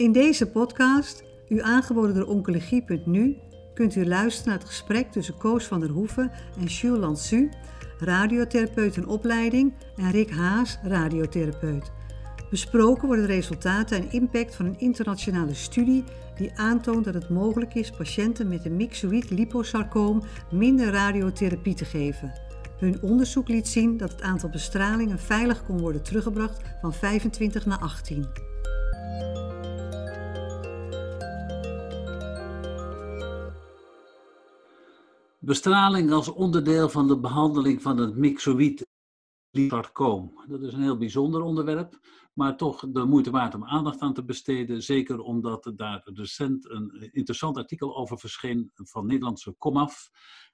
In deze podcast, u aangeboden door Oncologie.nu, kunt u luisteren naar het gesprek tussen Koos van der Hoeven en Jules Lansu, radiotherapeut in opleiding, en Rick Haas, radiotherapeut. Besproken worden de resultaten en impact van een internationale studie die aantoont dat het mogelijk is patiënten met een myxoïd liposarcoom minder radiotherapie te geven. Hun onderzoek liet zien dat het aantal bestralingen veilig kon worden teruggebracht van 25 naar 18. Bestraling als onderdeel van de behandeling van het myxoïd sarcoom. Dat is een heel bijzonder onderwerp, maar toch de moeite waard om aandacht aan te besteden. Zeker omdat daar recent een interessant artikel over verscheen van Nederlandse Komaf.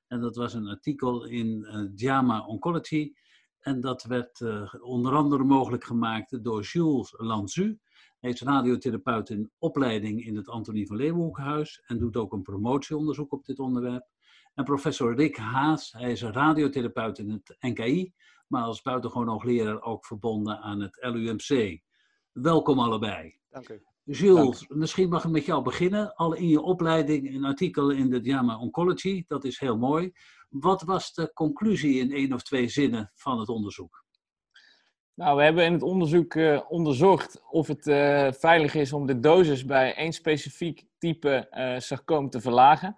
En dat was een artikel in uh, JAMA Oncology. En dat werd uh, onder andere mogelijk gemaakt door Jules Lanzu. Hij is radiotherapeut in opleiding in het Antonie van Leeuwenhoekhuis en doet ook een promotieonderzoek op dit onderwerp. En professor Rick Haas, hij is een radiotherapeut in het NKI, maar als buitengewoon hoogleraar ook verbonden aan het LUMC. Welkom allebei. Dank u. Jules, Dank. misschien mag ik met jou beginnen. Al in je opleiding een artikel in de JAMA Oncology, dat is heel mooi. Wat was de conclusie in één of twee zinnen van het onderzoek? Nou, we hebben in het onderzoek uh, onderzocht of het uh, veilig is om de dosis bij één specifiek type uh, sarcoom te verlagen.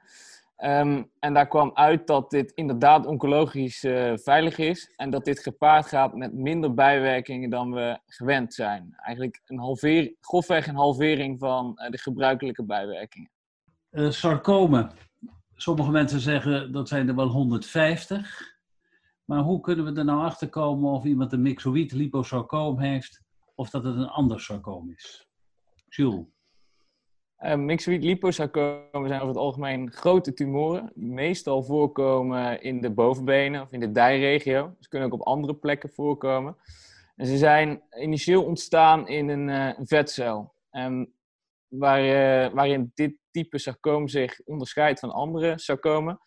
Um, en daar kwam uit dat dit inderdaad oncologisch uh, veilig is en dat dit gepaard gaat met minder bijwerkingen dan we gewend zijn. Eigenlijk een halveer, grofweg een halvering van uh, de gebruikelijke bijwerkingen. Uh, sarcomen. Sommige mensen zeggen dat zijn er wel 150. Maar hoe kunnen we er nou achter komen of iemand een myxoïd liposarcoom heeft of dat het een ander sarcoom is? Jules. Uh, myxoïd liposarcomen zijn over het algemeen grote tumoren, die meestal voorkomen in de bovenbenen of in de dijregio. Ze kunnen ook op andere plekken voorkomen. En ze zijn initieel ontstaan in een, uh, vetcel. En waar, uh, waarin dit type sarcoom zich onderscheidt van andere sarcomen,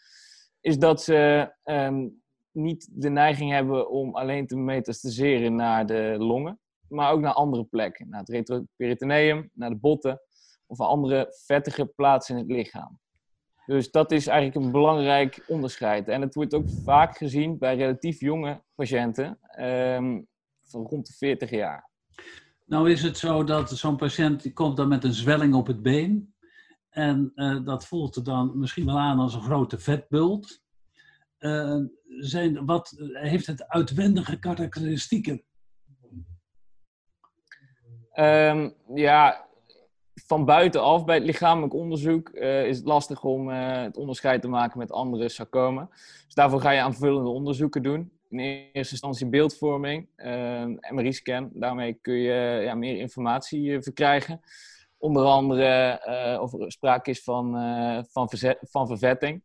is dat ze um, niet de neiging hebben om alleen te metastaseren naar de longen, maar ook naar andere plekken, naar het retroperitoneum, naar de botten of andere vettige plaatsen in het lichaam. Dus dat is eigenlijk een belangrijk onderscheid. En het wordt ook vaak gezien bij relatief jonge patiënten um, van rond de 40 jaar. Nou is het zo dat zo'n patiënt die komt dan met een zwelling op het been. En uh, dat voelt er dan misschien wel aan als een grote vetbult. Uh, zijn, wat heeft het uitwendige karakteristieken? Um, ja, van buitenaf bij het lichamelijk onderzoek uh, is het lastig om uh, het onderscheid te maken met andere sarcomen. Dus daarvoor ga je aanvullende onderzoeken doen. In eerste instantie beeldvorming, uh, MRI-scan. Daarmee kun je ja, meer informatie verkrijgen. Onder andere of er sprake is van, van, van vervetting.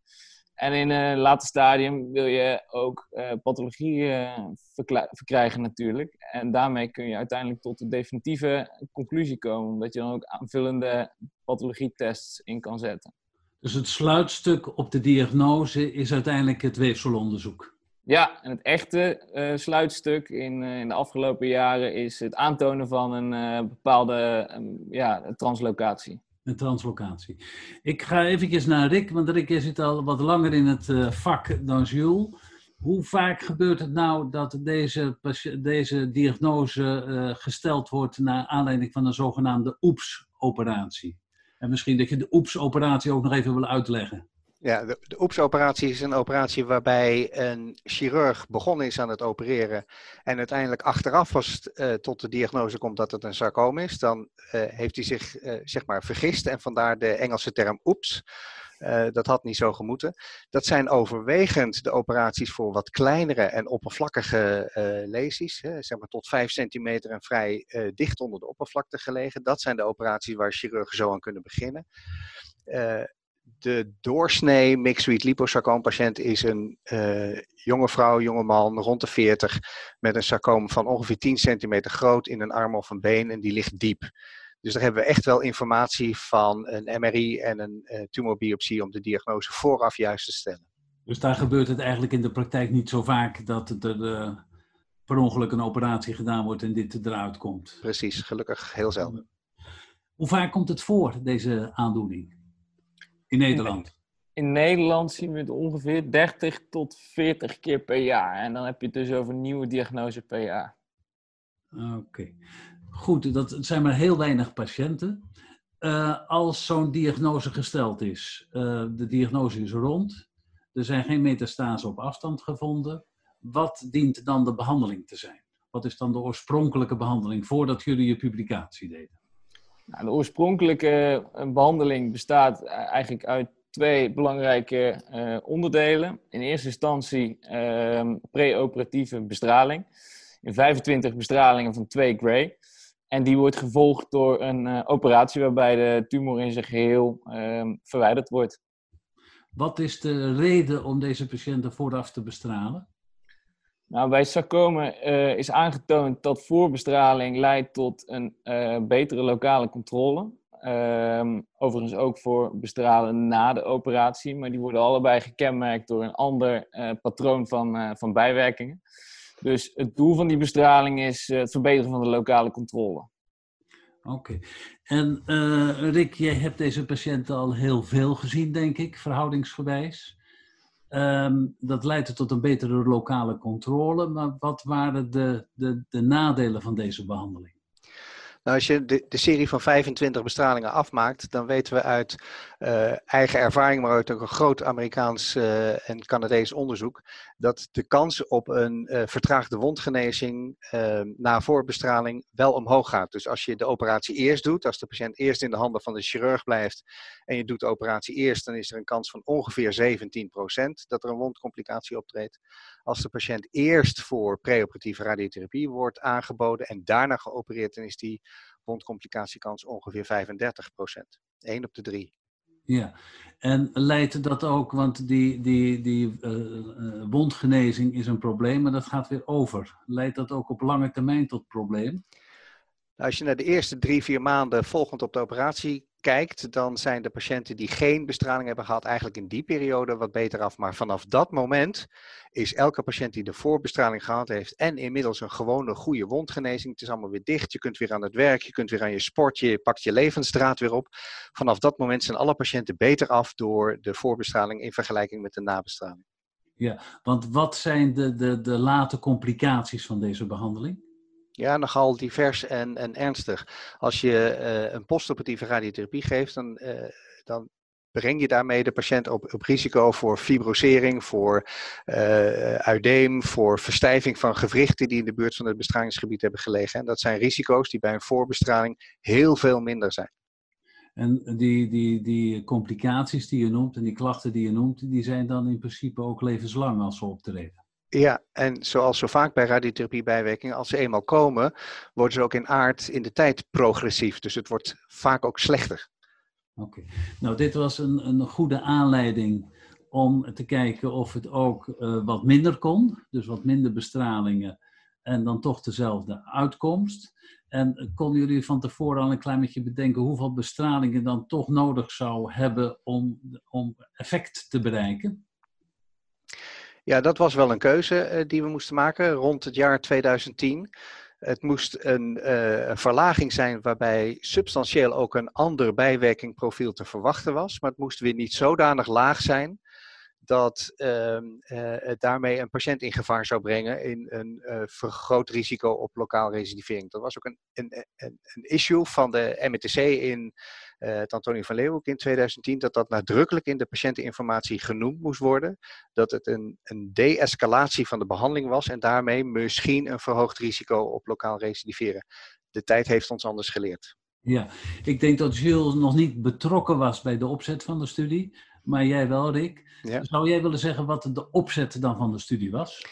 En in een later stadium wil je ook uh, pathologie uh, verkrijgen natuurlijk. En daarmee kun je uiteindelijk tot de definitieve conclusie komen. Omdat je dan ook aanvullende pathologietests in kan zetten. Dus het sluitstuk op de diagnose is uiteindelijk het weefselonderzoek? Ja, en het echte uh, sluitstuk in, in de afgelopen jaren is het aantonen van een bepaalde um, ja, translocatie. Een translocatie. Ik ga eventjes naar Rick, want Rick zit al wat langer in het uh, vak dan Jules. Hoe vaak gebeurt het nou dat deze, deze diagnose uh, gesteld wordt naar aanleiding van een zogenaamde OEPS-operatie? En misschien dat je de OEPS-operatie ook nog even wil uitleggen. Ja, de, de OEPS-operatie is een operatie waarbij een chirurg begonnen is aan het opereren en uiteindelijk achteraf was uh, tot de diagnose komt dat het een sarcoom is. Dan uh, heeft hij zich uh, zeg maar vergist en vandaar de Engelse term OEPS. dat had niet zo gemoeten. Dat zijn overwegend de operaties voor wat kleinere en oppervlakkige lesies, hè, zeg maar tot 5 centimeter en vrij dicht onder de oppervlakte gelegen. Dat zijn de operaties waar chirurgen zo aan kunnen beginnen de doorsnee mixed liposarcoom patiënt is een uh, jonge vrouw, jonge man, rond de 40, met een sarcoom van ongeveer 10 centimeter groot in een arm of een been en die ligt diep. Dus daar hebben we echt wel informatie van een MRI en een uh, tumorbiopsie om de diagnose vooraf juist te stellen. Dus daar gebeurt het eigenlijk in de praktijk niet zo vaak dat er uh, per ongeluk een operatie gedaan wordt en dit eruit komt. Precies, gelukkig heel zelden. Hoe vaak komt het voor, deze aandoening? In Nederland? In Nederland zien we het ongeveer 30 tot 40 keer per jaar. En dan heb je het dus over nieuwe diagnose per jaar. Oké. Goed, dat zijn maar heel weinig patiënten. Uh, als zo'n diagnose gesteld is, uh, de diagnose is rond, er zijn geen metastasen op afstand gevonden, wat dient dan de behandeling te zijn? Wat is dan de oorspronkelijke behandeling voordat jullie je publicatie deden? Nou, de oorspronkelijke eh, behandeling bestaat eigenlijk uit twee belangrijke uh, onderdelen. In eerste instantie uh, preoperatieve bestraling. In 25 bestralingen van 2 gray. En die wordt gevolgd door een operatie waarbij de tumor in zijn geheel ehm, verwijderd wordt. Wat is de reden om deze patiënten vooraf te bestralen? Nou, bij sarcoma uh, is aangetoond dat voorbestraling leidt tot een uh, betere lokale controle. Uh, overigens ook voor bestralen na de operatie, maar die worden allebei gekenmerkt door een ander uh, patroon van, van bijwerkingen. Dus het doel van die bestraling is het verbeteren van de lokale controle. Oké. En Rick, jij hebt deze patiënten al heel veel gezien, denk ik, verhoudingsgewijs. Um, dat leidde tot een betere lokale controle. Maar wat waren de, de, de nadelen van deze behandeling? Nou, als je de, de, serie van 25 bestralingen afmaakt, dan weten we uit uh, eigen ervaring, maar uit ook een groot Amerikaans uh, en Canadees onderzoek, dat de kans op een uh, vertraagde wondgenezing na voorbestraling wel omhoog gaat. Dus als je de operatie eerst doet, als de patiënt eerst in de handen van de chirurg blijft en je doet de operatie eerst, dan is er een kans van ongeveer 17% dat er een wondcomplicatie optreedt. Als de patiënt eerst voor preoperatieve radiotherapie wordt aangeboden en daarna geopereerd, dan is die wondcomplicatiekans ongeveer 35 procent. 1 op de 3. Ja, en leidt dat ook, want die, die, die uh, wondgenezing is een probleem, maar dat gaat weer over. Leidt dat ook op lange termijn tot probleem? Nou, als je naar de eerste drie, vier maanden volgend op de operatie kijkt, dan zijn de patiënten die geen bestraling hebben gehad eigenlijk in die periode wat beter af. Maar vanaf dat moment is elke patiënt die de voorbestraling gehad heeft en inmiddels een gewone goede wondgenezing, het is allemaal weer dicht, je kunt weer aan het werk, je kunt weer aan je sport, je pakt je levensdraad weer op. Vanaf dat moment zijn alle patiënten beter af door de voorbestraling in vergelijking met de nabestraling. Ja, want wat zijn de, de, de late complicaties van deze behandeling? Ja, nogal divers en, en ernstig. Als je uh, een postoperatieve radiotherapie geeft, dan, uh, dan breng je daarmee de patiënt op, op risico voor fibrosering, voor uh, uideem, voor verstijving van gewrichten die in de buurt van het bestralingsgebied hebben gelegen. En dat zijn risico's die bij een voorbestraling heel veel minder zijn. En die, die, die complicaties die je noemt en die klachten die je noemt, die zijn dan in principe ook levenslang als ze optreden. Ja, en zoals zo vaak bij radiotherapie bijwerkingen, als ze eenmaal komen, worden ze ook in aard in de tijd progressief. Dus het wordt vaak ook slechter. Oké, nou dit was een, een goede aanleiding om te kijken of het ook uh, wat minder kon. Dus wat minder bestralingen en dan toch dezelfde uitkomst. En konden jullie van tevoren al een klein beetje bedenken hoeveel bestralingen dan toch nodig zou hebben om, om effect te bereiken? Ja, dat was wel een keuze uh, die we moesten maken rond het jaar 2010. Het moest uh, een, verlaging zijn waarbij substantieel ook een ander bijwerkingprofiel te verwachten was. Maar het moest weer niet zodanig laag zijn dat uh, het daarmee een patiënt in gevaar zou brengen in een vergroot risico op lokaal recidivering. Dat was ook een, een, een, een issue van de MTC in uh, het Antonie van Leeuwenhoek in 2010, dat dat nadrukkelijk in de patiënteninformatie genoemd moest worden. Dat het een, een de-escalatie van de behandeling was en daarmee misschien een verhoogd risico op lokaal recidiveren. De tijd heeft ons anders geleerd. Ja, ik denk dat Jules nog niet betrokken was bij de opzet van de studie, maar jij wel, Rick. Ja. Zou jij willen zeggen wat de opzet dan van de studie was?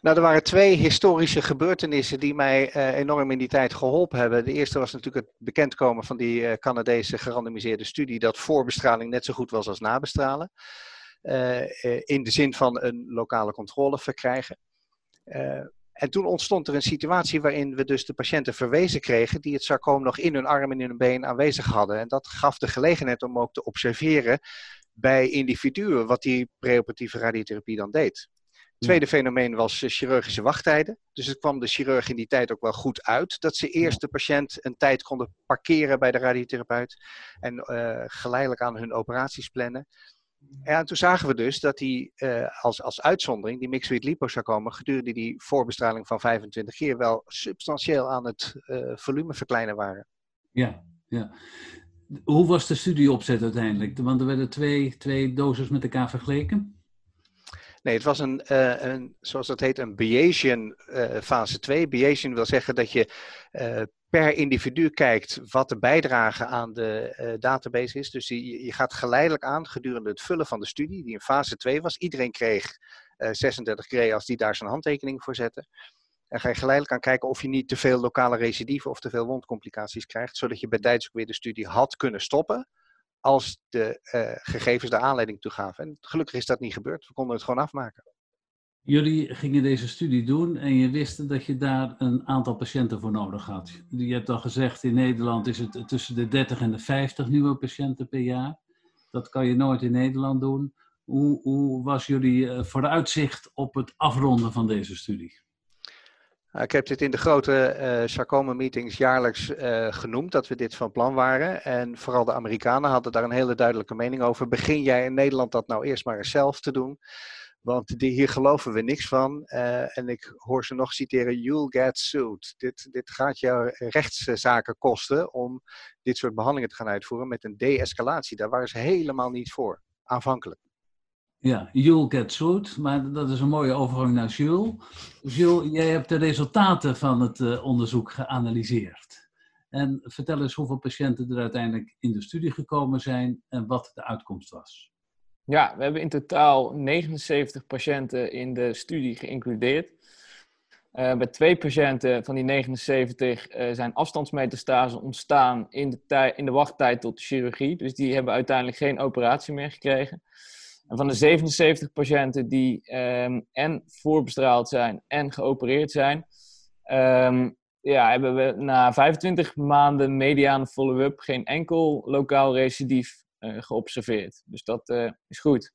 Nou, er waren twee historische gebeurtenissen die mij uh, enorm in die tijd geholpen hebben. De eerste was natuurlijk het bekendkomen van die uh, Canadese gerandomiseerde studie dat voorbestraling net zo goed was als nabestralen. Uh, in de zin van een lokale controle verkrijgen. en toen ontstond er een situatie waarin we dus de patiënten verwezen kregen die het sarcoom nog in hun arm en in hun been aanwezig hadden. En dat gaf de gelegenheid om ook te observeren bij individuen wat die preoperatieve radiotherapie dan deed. Tweede fenomeen was chirurgische wachttijden. Dus het kwam de chirurg in die tijd ook wel goed uit dat ze eerst de patiënt een tijd konden parkeren bij de radiotherapeut en geleidelijk aan hun operaties plannen. En toen zagen we dus dat die als, als uitzondering, die mixed liposarcoma, gedurende die voorbestraling van 25 keer wel substantieel aan het volume verkleinen waren. Ja, ja. Hoe was de studieopzet uiteindelijk? Want er werden twee, twee doses met elkaar vergeleken. Nee, het was een, uh, een zoals dat heet, een Bayesian uh, fase 2. Bayesian wil zeggen dat je uh, per individu kijkt wat de bijdrage aan de database is. Dus je, je, gaat geleidelijk aan gedurende het vullen van de studie, die in fase 2 was. Iedereen kreeg 36 grey als die daar zijn handtekening voor zette. En ga je geleidelijk aan kijken of je niet te veel lokale recidieven of te veel wondcomplicaties krijgt, zodat je bij tijds ook weer de studie had kunnen stoppen als de uh, gegevens de aanleiding toe gaven. En gelukkig is dat niet gebeurd. We konden het gewoon afmaken. Jullie gingen deze studie doen en je wist dat je daar een aantal patiënten voor nodig had. Je hebt al gezegd, in Nederland is het tussen de 30 en de 50 nieuwe patiënten per jaar. Dat kan je nooit in Nederland doen. Hoe, hoe was jullie uh, vooruitzicht op het afronden van deze studie? Nou, ik heb dit in de grote uh, sarcoma-meetings jaarlijks uh, genoemd, dat we dit van plan waren. En vooral de Amerikanen hadden daar een hele duidelijke mening over. Begin jij in Nederland dat nou eerst maar eens zelf te doen? Want die, hier geloven we niks van. En ik hoor ze nog citeren, you'll get sued. Dit, dit gaat jou rechtszaken kosten om dit soort behandelingen te gaan uitvoeren met een de-escalatie. Daar waren ze helemaal niet voor, aanvankelijk. Ja, Jules Getsoet, maar dat is een mooie overgang naar Jules. Jules, jij hebt de resultaten van het uh, onderzoek geanalyseerd. En vertel eens hoeveel patiënten er uiteindelijk in de studie gekomen zijn en wat de uitkomst was. Ja, we hebben in totaal 79 patiënten in de studie geïncludeerd. Uh, bij twee patiënten van die 79 uh, zijn afstandsmetastasen ontstaan in de, in de wachttijd tot de chirurgie. Dus die hebben uiteindelijk geen operatie meer gekregen. En van de 77 patiënten die um, en voorbestraald zijn en geopereerd zijn, um, ja, hebben we na 25 maanden mediane follow-up geen enkel lokaal recidief uh, geobserveerd. Dus dat uh, is goed.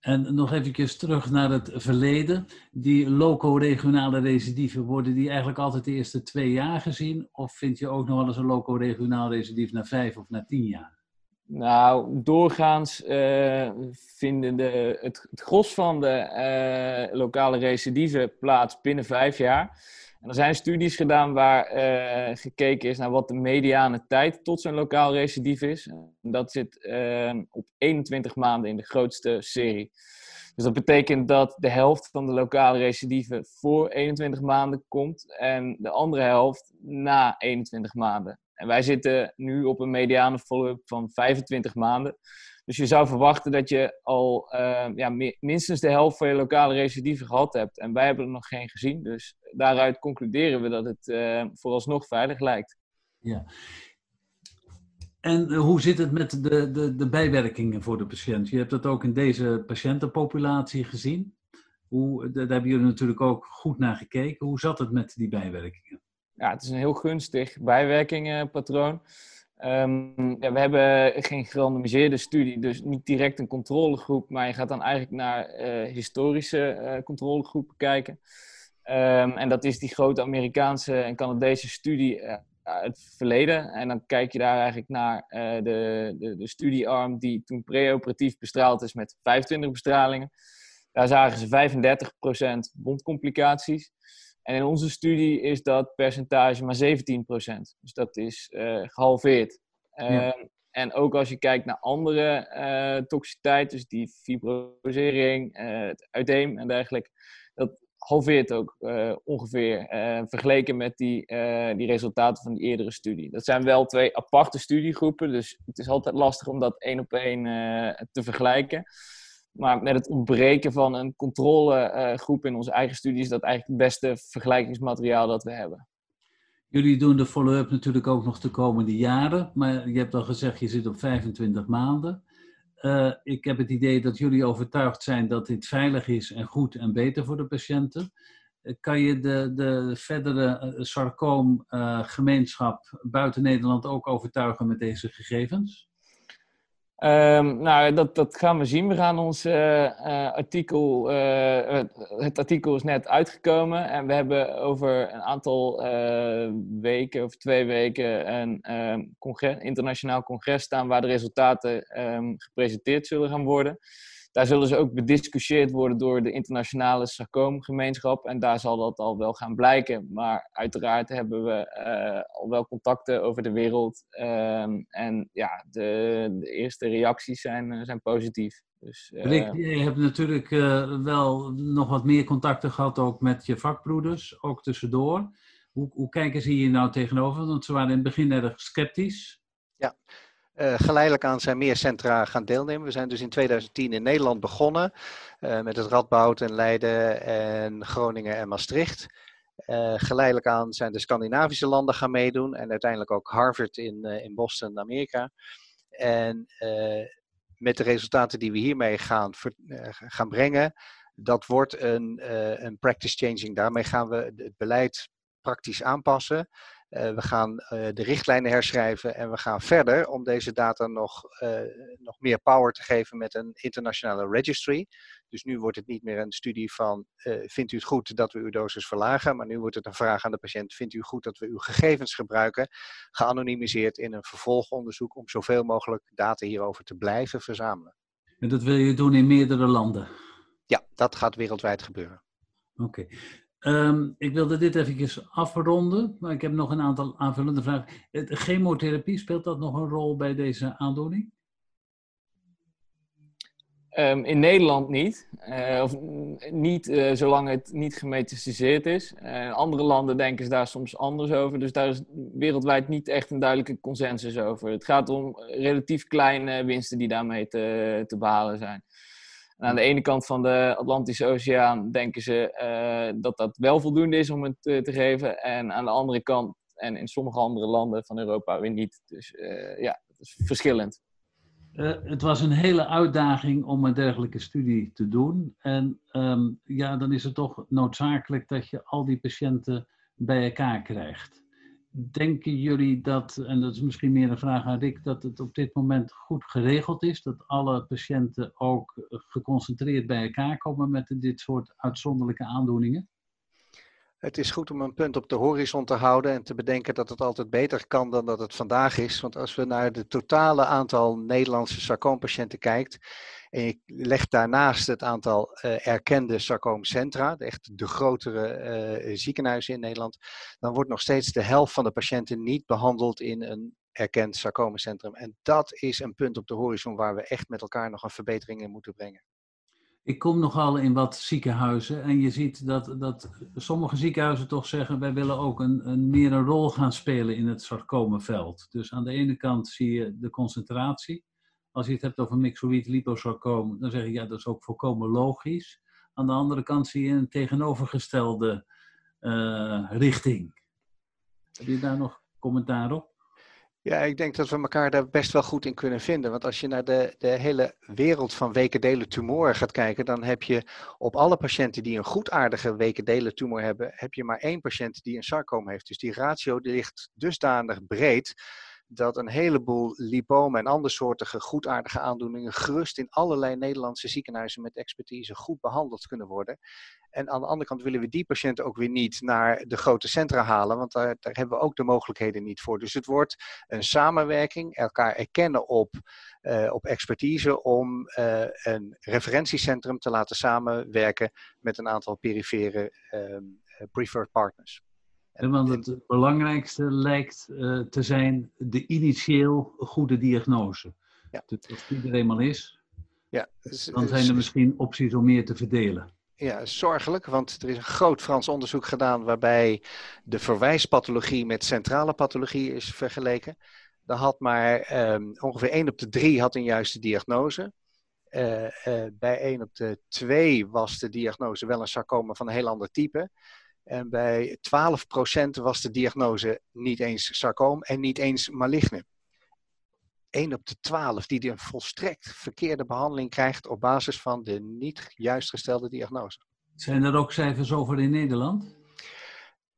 En nog even terug naar het verleden. Die loco-regionale recidieven, worden die eigenlijk altijd de eerste twee jaar gezien? Of vind je ook nog wel eens een loco-regionaal recidief na vijf of na tien jaar? Nou, doorgaans uh, vinden de, het, gros van de uh, lokale recidieven plaats binnen vijf jaar. En er zijn studies gedaan waar uh, gekeken is naar wat de mediane tijd tot zo'n lokaal recidief is. Dat zit op 21 maanden in de grootste serie. Dus dat betekent dat de helft van de lokale recidieven voor 21 maanden komt en de andere helft na 21 maanden. Wij zitten nu op een mediane follow-up van 25 maanden. Dus je zou verwachten dat je al uh, ja, minstens de helft van je lokale recidieven gehad hebt. En wij hebben er nog geen gezien. Dus daaruit concluderen we dat het uh, vooralsnog veilig lijkt. Ja. En eh, hoe zit het met de, de, de bijwerkingen voor de patiënt? Je hebt dat ook in deze patiëntenpopulatie gezien. Hoe, daar hebben jullie natuurlijk ook goed naar gekeken. Hoe zat het met die bijwerkingen? Ja, het is een heel gunstig bijwerkingenpatroon. Um, ja, we hebben geen gerandomiseerde studie, dus niet direct een controlegroep, maar je gaat dan eigenlijk naar uh, historische uh, controlegroepen kijken. Um, en dat is die grote Amerikaanse en Canadese studie uh, uit het verleden. En dan kijk je daar eigenlijk naar de, de, de studiearm die toen preoperatief bestraald is met 25 bestralingen. Daar zagen ze 35% wondcomplicaties. En in onze studie is dat percentage maar 17%. Dus dat is uh, gehalveerd. Ja. Uh, en ook als je kijkt naar andere uh, toxiciteit, dus die fibrosering, uh, het uiteem en dergelijke, dat halveert ook ongeveer vergeleken met die, die resultaten van die eerdere studie. Dat zijn wel twee aparte studiegroepen, dus het is altijd lastig om dat één op één te vergelijken. Maar met het ontbreken van een controlegroep in onze eigen studie is dat eigenlijk het beste vergelijkingsmateriaal dat we hebben. Jullie doen de follow-up natuurlijk ook nog de komende jaren, maar je hebt al gezegd je zit op 25 maanden. Uh, ik heb het idee dat jullie overtuigd zijn dat dit veilig is en goed en beter voor de patiënten. Uh, kan je de, de verdere uh, sarcoomgemeenschap buiten Nederland ook overtuigen met deze gegevens? Um, nou, dat, dat gaan we zien. We gaan ons uh, uh, artikel, uh, het artikel is net uitgekomen en we hebben over een aantal weken of twee weken een ehm, congres, internationaal congres staan waar de resultaten um, gepresenteerd zullen gaan worden. Daar zullen ze ook bediscussieerd worden door de internationale sarcoomgemeenschap. En daar zal dat al wel gaan blijken. Maar uiteraard hebben we uh, al wel contacten over de wereld. Uh, en ja, de, de, eerste reacties zijn, uh, zijn positief. Dus, uh... Rick, je hebt natuurlijk wel nog wat meer contacten gehad ook met je vakbroeders, ook tussendoor. Hoe, hoe kijken ze hier nou tegenover? Want ze waren in het begin erg sceptisch. Ja, uh, geleidelijk aan zijn meer centra gaan deelnemen. We zijn dus in 2010 in Nederland begonnen uh, met het Radboud en Leiden en Groningen en Maastricht. Uh, geleidelijk aan zijn de Scandinavische landen gaan meedoen en uiteindelijk ook Harvard in, in Boston, Amerika. En met de resultaten die we hiermee gaan, gaan brengen, dat wordt een, een practice changing. Daarmee gaan we het beleid praktisch aanpassen. Uh, we gaan uh, de richtlijnen herschrijven en we gaan verder om deze data nog, uh, nog meer power te geven met een internationale registry. Dus nu wordt het niet meer een studie van vindt u het goed dat we uw dosis verlagen, maar nu wordt het een vraag aan de patiënt vindt u goed dat we uw gegevens gebruiken, geanonimiseerd in een vervolgonderzoek om zoveel mogelijk data hierover te blijven verzamelen. En dat wil je doen in meerdere landen? Ja, dat gaat wereldwijd gebeuren. Oké. Um, ik wilde dit even afronden, maar ik heb nog een aantal aanvullende vragen. De chemotherapie, speelt dat nog een rol bij deze aandoening? Um, in Nederland niet. Uh, of niet uh, zolang het niet gemetastaseerd is. Uh, andere landen denken ze daar soms anders over. Dus daar is wereldwijd niet echt een duidelijke consensus over. Het gaat om relatief kleine winsten die daarmee te behalen zijn aan de ene kant van de Atlantische Oceaan denken ze uh, dat dat wel voldoende is om het uh, te geven. En aan de andere kant, en in sommige andere landen van Europa weer niet. Dus uh, ja, dat is verschillend. het was een hele uitdaging om een dergelijke studie te doen. En um, ja, dan is het toch noodzakelijk dat je al die patiënten bij elkaar krijgt. Denken jullie dat, en dat is misschien meer een vraag aan Rick, dat het op dit moment goed geregeld is? Dat alle patiënten ook geconcentreerd bij elkaar komen met dit soort uitzonderlijke aandoeningen? Het is goed om een punt op de horizon te houden en te bedenken dat het altijd beter kan dan dat het vandaag is. Want als we naar het totale aantal Nederlandse sarcoompatiënten kijkt, en je legt daarnaast het aantal uh, erkende sarcoomcentra, echt de grotere uh, ziekenhuizen in Nederland, dan wordt nog steeds de helft van de patiënten niet behandeld in een erkend sarcomencentrum. En dat is een punt op de horizon waar we echt met elkaar nog een verbetering in moeten brengen. Ik kom nogal in wat ziekenhuizen en je ziet dat, dat sommige ziekenhuizen toch zeggen wij willen ook een, een meer een rol gaan spelen in het sarcomenveld. Dus aan de ene kant zie je de concentratie als je het hebt over myxoïd liposarcoom, dan zeg je ja, dat is ook volkomen logisch. Aan de andere kant zie je een tegenovergestelde uh, richting. Heb je daar nog commentaar op? Ja, ik denk dat we elkaar daar best wel goed in kunnen vinden. Want als je naar de, de hele wereld van wekendelen tumoren gaat kijken, dan heb je op alle patiënten die een goedaardige wekendelen tumor hebben, heb je maar één patiënt die een sarcoom heeft. Dus die ratio ligt dusdanig breed dat een heleboel lipomen en andersoortige goedaardige aandoeningen gerust in allerlei Nederlandse ziekenhuizen met expertise goed behandeld kunnen worden. En aan de andere kant willen we die patiënten ook weer niet naar de grote centra halen, want daar, daar hebben we ook de mogelijkheden niet voor. Dus het wordt een samenwerking, elkaar erkennen op, uh, op expertise om uh, een referentiecentrum te laten samenwerken met een aantal perifere uh, preferred partners. Want het belangrijkste lijkt uh, te zijn de initieel goede diagnose. Ja. Dus als die er eenmaal is, ja, dus, dan zijn er misschien opties om meer te verdelen. Ja, zorgelijk, want er is een groot Frans onderzoek gedaan waarbij de verwijspathologie met centrale pathologie is vergeleken. Dan had maar um, ongeveer 1 op de 3 had een juiste diagnose. Uh, uh, bij 1 op de 2 was de diagnose wel een sarcoma van een heel ander type. En bij 12% was de diagnose niet eens sarcoom en niet eens maligne. 1 op de 12 die een volstrekt verkeerde behandeling krijgt op basis van de niet juist gestelde diagnose. Zijn er ook cijfers over in Nederland?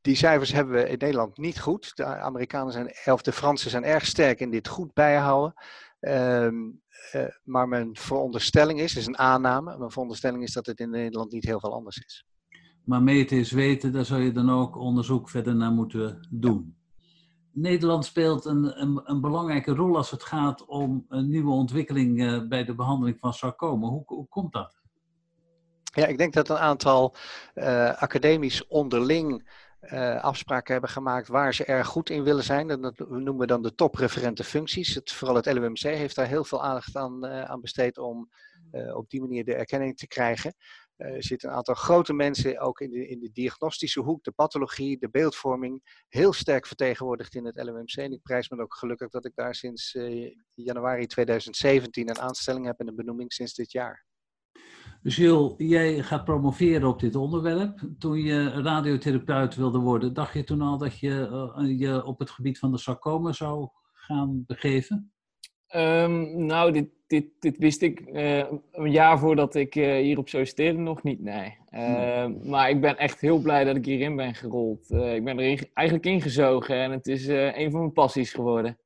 Die cijfers hebben we in Nederland niet goed. De Amerikanen zijn, of de Fransen zijn erg sterk in dit goed bijhouden. Ehm, eh, maar mijn veronderstelling is, is een aanname, mijn veronderstelling is dat het in Nederland niet heel veel anders is. Maar meten is weten, daar zou je dan ook onderzoek verder naar moeten doen. Nederland speelt een, een, een, belangrijke rol als het gaat om een nieuwe ontwikkeling uh, bij de behandeling van sarcoma. Hoe, hoe komt dat? Ja, ik denk dat een aantal uh, academisch onderling uh, afspraken hebben gemaakt waar ze erg goed in willen zijn. En dat noemen we dan de topreferente functies. Het, vooral het LUMC heeft daar heel veel aandacht aan, aan besteed om op die manier de erkenning te krijgen. Er zitten een aantal grote mensen ook in de, in de diagnostische hoek, de pathologie, de beeldvorming, heel sterk vertegenwoordigd in het LUMC. En ik prijs me ook gelukkig dat ik daar sinds januari 2017 een aanstelling heb en een benoeming sinds dit jaar. Jules, jij gaat promoveren op dit onderwerp. Toen je radiotherapeut wilde worden, dacht je toen al dat je uh, je op het gebied van de sarcoma zou gaan begeven? Um, nou, dit, dit, dit wist ik uh, een jaar voordat ik uh, hierop solliciteerde nog niet, nee. Uh, maar ik ben echt heel blij dat ik hierin ben gerold. ik ben er eigenlijk ingezogen en het is een van mijn passies geworden.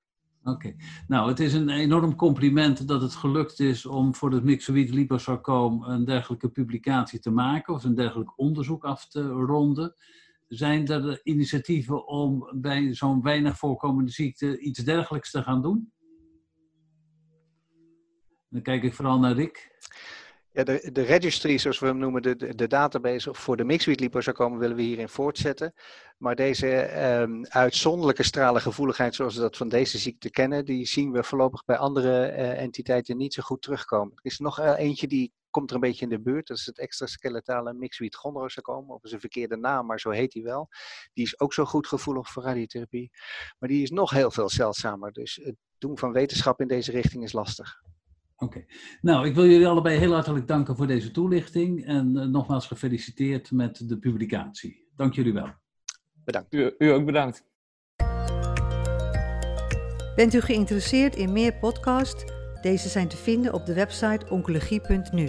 Oké. Nou, het is een enorm compliment dat het gelukt is om voor het myxoïd liposarcoom een dergelijke publicatie te maken of een dergelijk onderzoek af te ronden. Zijn er initiatieven om bij zo'n weinig voorkomende ziekte iets dergelijks te gaan doen? Dan kijk ik vooral naar Rick. Ja, de, de registry, zoals we hem noemen, de, de, database voor de mixed liposarcoom willen we hierin voortzetten. Maar deze um, uitzonderlijke stralgevoeligheid zoals we dat van deze ziekte kennen, die zien we voorlopig bij andere uh, entiteiten niet zo goed terugkomen. Er is nog eentje die komt er een beetje in de buurt. Dat is het extraskeletale mixed chondrosarcoom. Of is een verkeerde naam, maar zo heet die wel. Die is ook zo goed gevoelig voor radiotherapie. Maar die is nog heel veel zeldzamer. Dus het doen van wetenschap in deze richting is lastig. Oké. Nou, ik wil jullie allebei heel hartelijk danken voor deze toelichting. En uh, nogmaals gefeliciteerd met de publicatie. Dank jullie wel. Bedankt. U, u ook bedankt. Bent u geïnteresseerd in meer podcasts? Deze zijn te vinden op de website oncologie.nu.